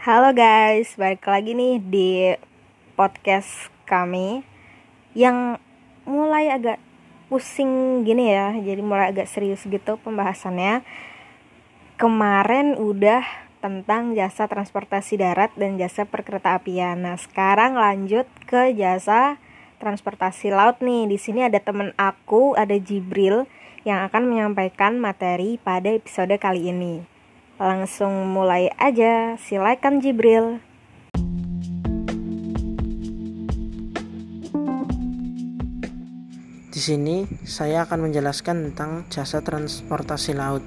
Halo guys, balik lagi nih di podcast kami yang mulai agak pusing gini ya, jadi mulai agak serius gitu pembahasannya. Kemarin udah tentang jasa transportasi darat dan jasa perkereta apian. Nah, sekarang lanjut ke jasa transportasi laut nih. Di sini ada temen aku, ada Jibril yang akan menyampaikan materi pada episode kali ini. Langsung mulai aja, silakan Jibril. Di sini saya akan menjelaskan tentang jasa transportasi laut.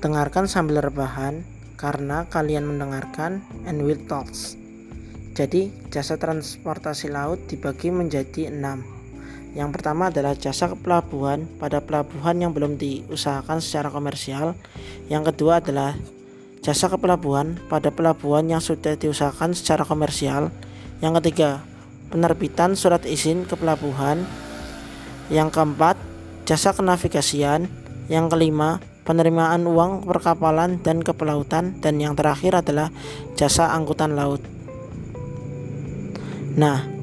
Dengarkan sambil rebahan karena kalian mendengarkan and will talks. Jadi, jasa transportasi laut dibagi menjadi enam yang pertama adalah jasa pelabuhan pada pelabuhan yang belum diusahakan secara komersial. Yang kedua adalah jasa kepelabuhan pada pelabuhan yang sudah diusahakan secara komersial. Yang ketiga, penerbitan surat izin kepelabuhan. Yang keempat, jasa kenavigasian. Yang kelima, penerimaan uang perkapalan dan kepelautan dan yang terakhir adalah jasa angkutan laut. Nah,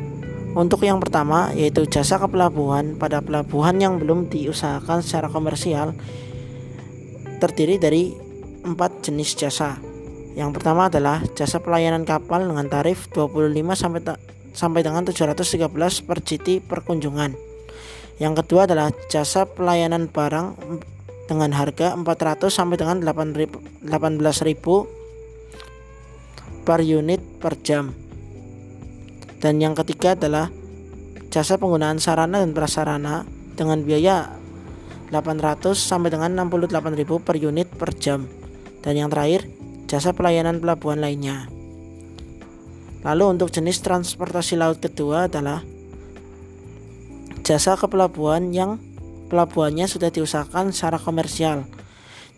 untuk yang pertama yaitu jasa kepelabuhan pada pelabuhan yang belum diusahakan secara komersial terdiri dari empat jenis jasa. Yang pertama adalah jasa pelayanan kapal dengan tarif 25 sampai sampai dengan 713 per GT per kunjungan. Yang kedua adalah jasa pelayanan barang dengan harga 400 sampai dengan 18.000 per unit per jam. Dan yang ketiga adalah jasa penggunaan sarana dan prasarana dengan biaya 800 sampai dengan 68.000 per unit per jam. Dan yang terakhir, jasa pelayanan pelabuhan lainnya. Lalu untuk jenis transportasi laut kedua adalah jasa kepelabuhan yang pelabuhannya sudah diusahakan secara komersial.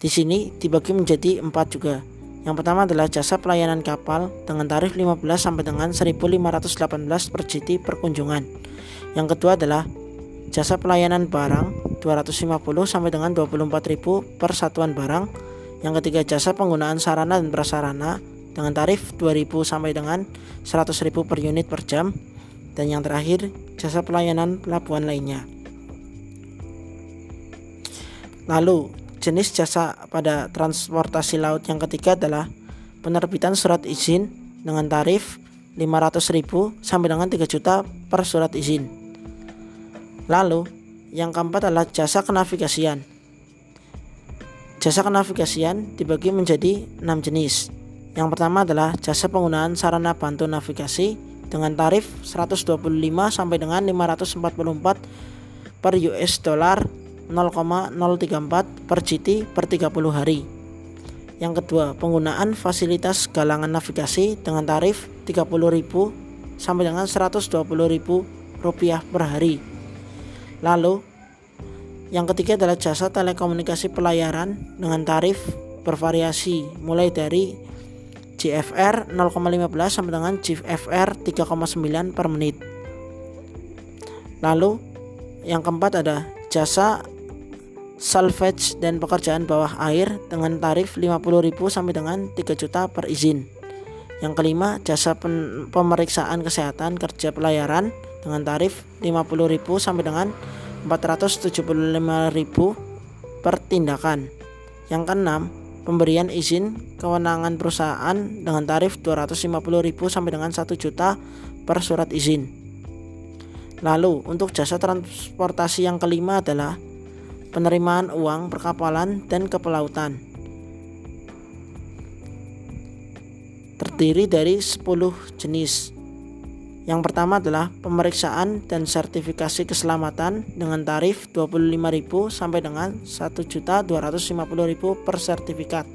Di sini dibagi menjadi empat juga, yang pertama adalah jasa pelayanan kapal dengan tarif 15 sampai dengan 1518 per GT per kunjungan. Yang kedua adalah jasa pelayanan barang 250 sampai dengan 24.000 per satuan barang. Yang ketiga jasa penggunaan sarana dan prasarana dengan tarif 2000 sampai dengan 100.000 per unit per jam. Dan yang terakhir jasa pelayanan pelabuhan lainnya. Lalu Jenis jasa pada transportasi laut yang ketiga adalah penerbitan surat izin dengan tarif 500.000 sampai dengan 3 juta per surat izin. Lalu, yang keempat adalah jasa kenavigasian. Jasa kenavigasian dibagi menjadi 6 jenis. Yang pertama adalah jasa penggunaan sarana bantu navigasi dengan tarif 125 sampai dengan 544 per US dollar 0,034 per GT per 30 hari. Yang kedua, penggunaan fasilitas galangan navigasi dengan tarif 30.000 sampai dengan 120.000 rupiah per hari. Lalu, yang ketiga adalah jasa telekomunikasi pelayaran dengan tarif bervariasi mulai dari GFR 0,15 sampai dengan GFR 3,9 per menit. Lalu, yang keempat ada jasa salvage dan pekerjaan bawah air dengan tarif 50.000 sampai dengan 3 juta per izin. Yang kelima, jasa pemeriksaan kesehatan kerja pelayaran dengan tarif 50.000 sampai dengan 475.000 per tindakan. Yang keenam, pemberian izin kewenangan perusahaan dengan tarif 250.000 sampai dengan 1 juta per surat izin. Lalu, untuk jasa transportasi yang kelima adalah penerimaan uang perkapalan dan kepelautan. Terdiri dari 10 jenis. Yang pertama adalah pemeriksaan dan sertifikasi keselamatan dengan tarif 25.000 sampai dengan 1.250.000 per sertifikat.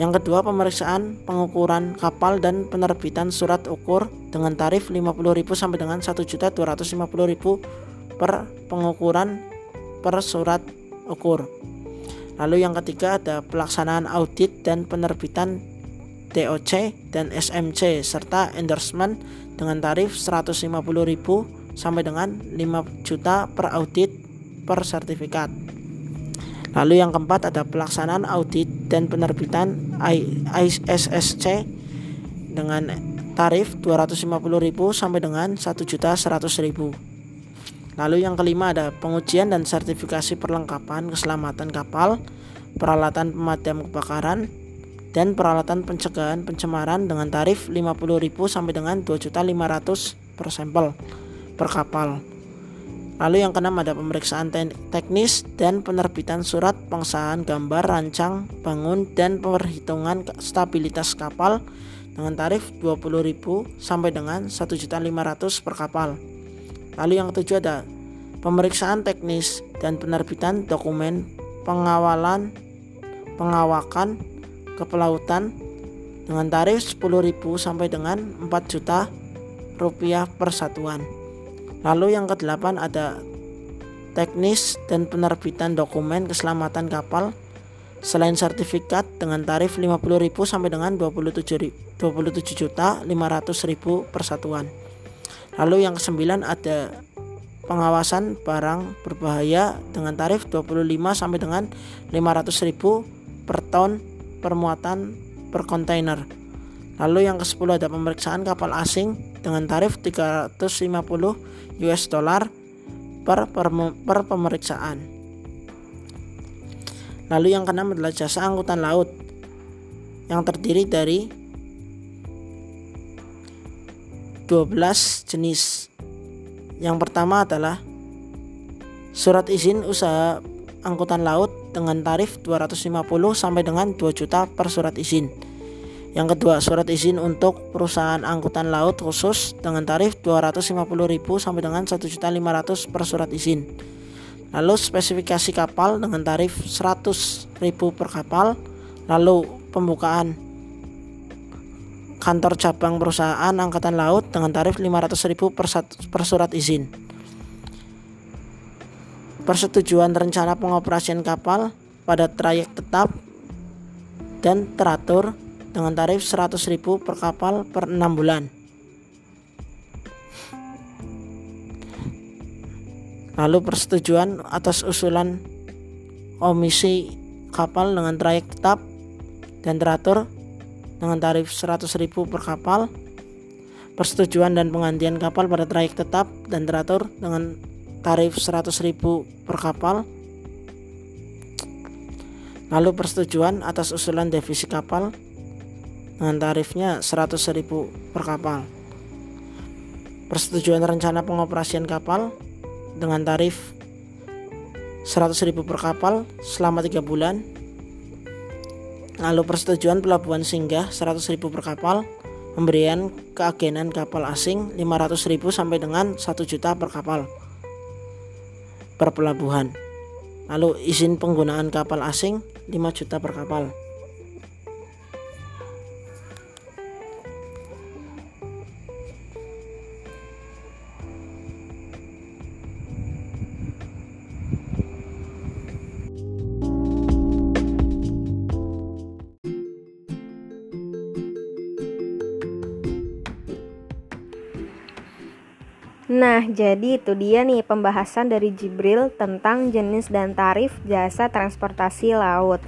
Yang kedua, pemeriksaan pengukuran kapal dan penerbitan surat ukur dengan tarif 50.000 sampai dengan 1.250.000 per pengukuran per surat ukur. Lalu yang ketiga ada pelaksanaan audit dan penerbitan TOC dan SMC serta endorsement dengan tarif 150.000 sampai dengan 5 juta per audit per sertifikat. Lalu yang keempat ada pelaksanaan audit dan penerbitan ISSC dengan tarif 250.000 sampai dengan 1.100.000. Lalu yang kelima ada pengujian dan sertifikasi perlengkapan keselamatan kapal, peralatan pemadam kebakaran, dan peralatan pencegahan pencemaran dengan tarif 50.000 sampai dengan 2.500 per sampel per kapal. Lalu yang keenam ada pemeriksaan teknis dan penerbitan surat pengsahan gambar rancang bangun dan perhitungan stabilitas kapal dengan tarif 20.000 sampai dengan 1.500 per kapal. Lalu yang ketujuh ada pemeriksaan teknis dan penerbitan dokumen pengawalan pengawakan kepelautan dengan tarif 10.000 sampai dengan 4 juta rupiah per satuan. Lalu yang kedelapan ada teknis dan penerbitan dokumen keselamatan kapal selain sertifikat dengan tarif 50.000 sampai dengan 27 27 juta 500 ribu persatuan. Lalu yang kesembilan ada pengawasan barang berbahaya dengan tarif 25 sampai dengan 500 ribu per ton permuatan per kontainer. Lalu yang ke-10 ada pemeriksaan kapal asing dengan tarif 350 US dollar per, per, per pemeriksaan. Lalu yang keenam adalah jasa angkutan laut yang terdiri dari 12 jenis. Yang pertama adalah surat izin usaha angkutan laut dengan tarif 250 sampai dengan 2 juta per surat izin. Yang kedua, surat izin untuk perusahaan angkutan laut khusus dengan tarif 250.000 sampai dengan 1.500 per surat izin. Lalu spesifikasi kapal dengan tarif 100.000 per kapal. Lalu pembukaan kantor cabang perusahaan angkatan laut dengan tarif 500.000 per, per surat izin. Persetujuan rencana pengoperasian kapal pada trayek tetap dan teratur dengan tarif 100.000 per kapal per 6 bulan. Lalu persetujuan atas usulan komisi kapal dengan trayek tetap dan teratur dengan tarif 100.000 per kapal. Persetujuan dan penggantian kapal pada trayek tetap dan teratur dengan tarif 100.000 per kapal. Lalu persetujuan atas usulan devisi kapal dengan tarifnya 100.000 per kapal. Persetujuan rencana pengoperasian kapal dengan tarif 100.000 per kapal selama 3 bulan. Lalu persetujuan pelabuhan singgah 100.000 per kapal, pemberian keagenan kapal asing 500.000 sampai dengan 1 juta per kapal per pelabuhan. Lalu izin penggunaan kapal asing 5 juta per kapal. Nah, jadi itu dia nih pembahasan dari Jibril tentang jenis dan tarif jasa transportasi laut.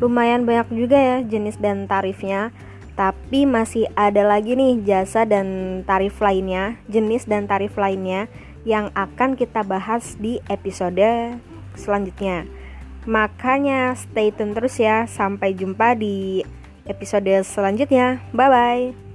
Lumayan banyak juga ya jenis dan tarifnya, tapi masih ada lagi nih jasa dan tarif lainnya, jenis dan tarif lainnya yang akan kita bahas di episode selanjutnya. Makanya stay tune terus ya, sampai jumpa di episode selanjutnya. Bye bye.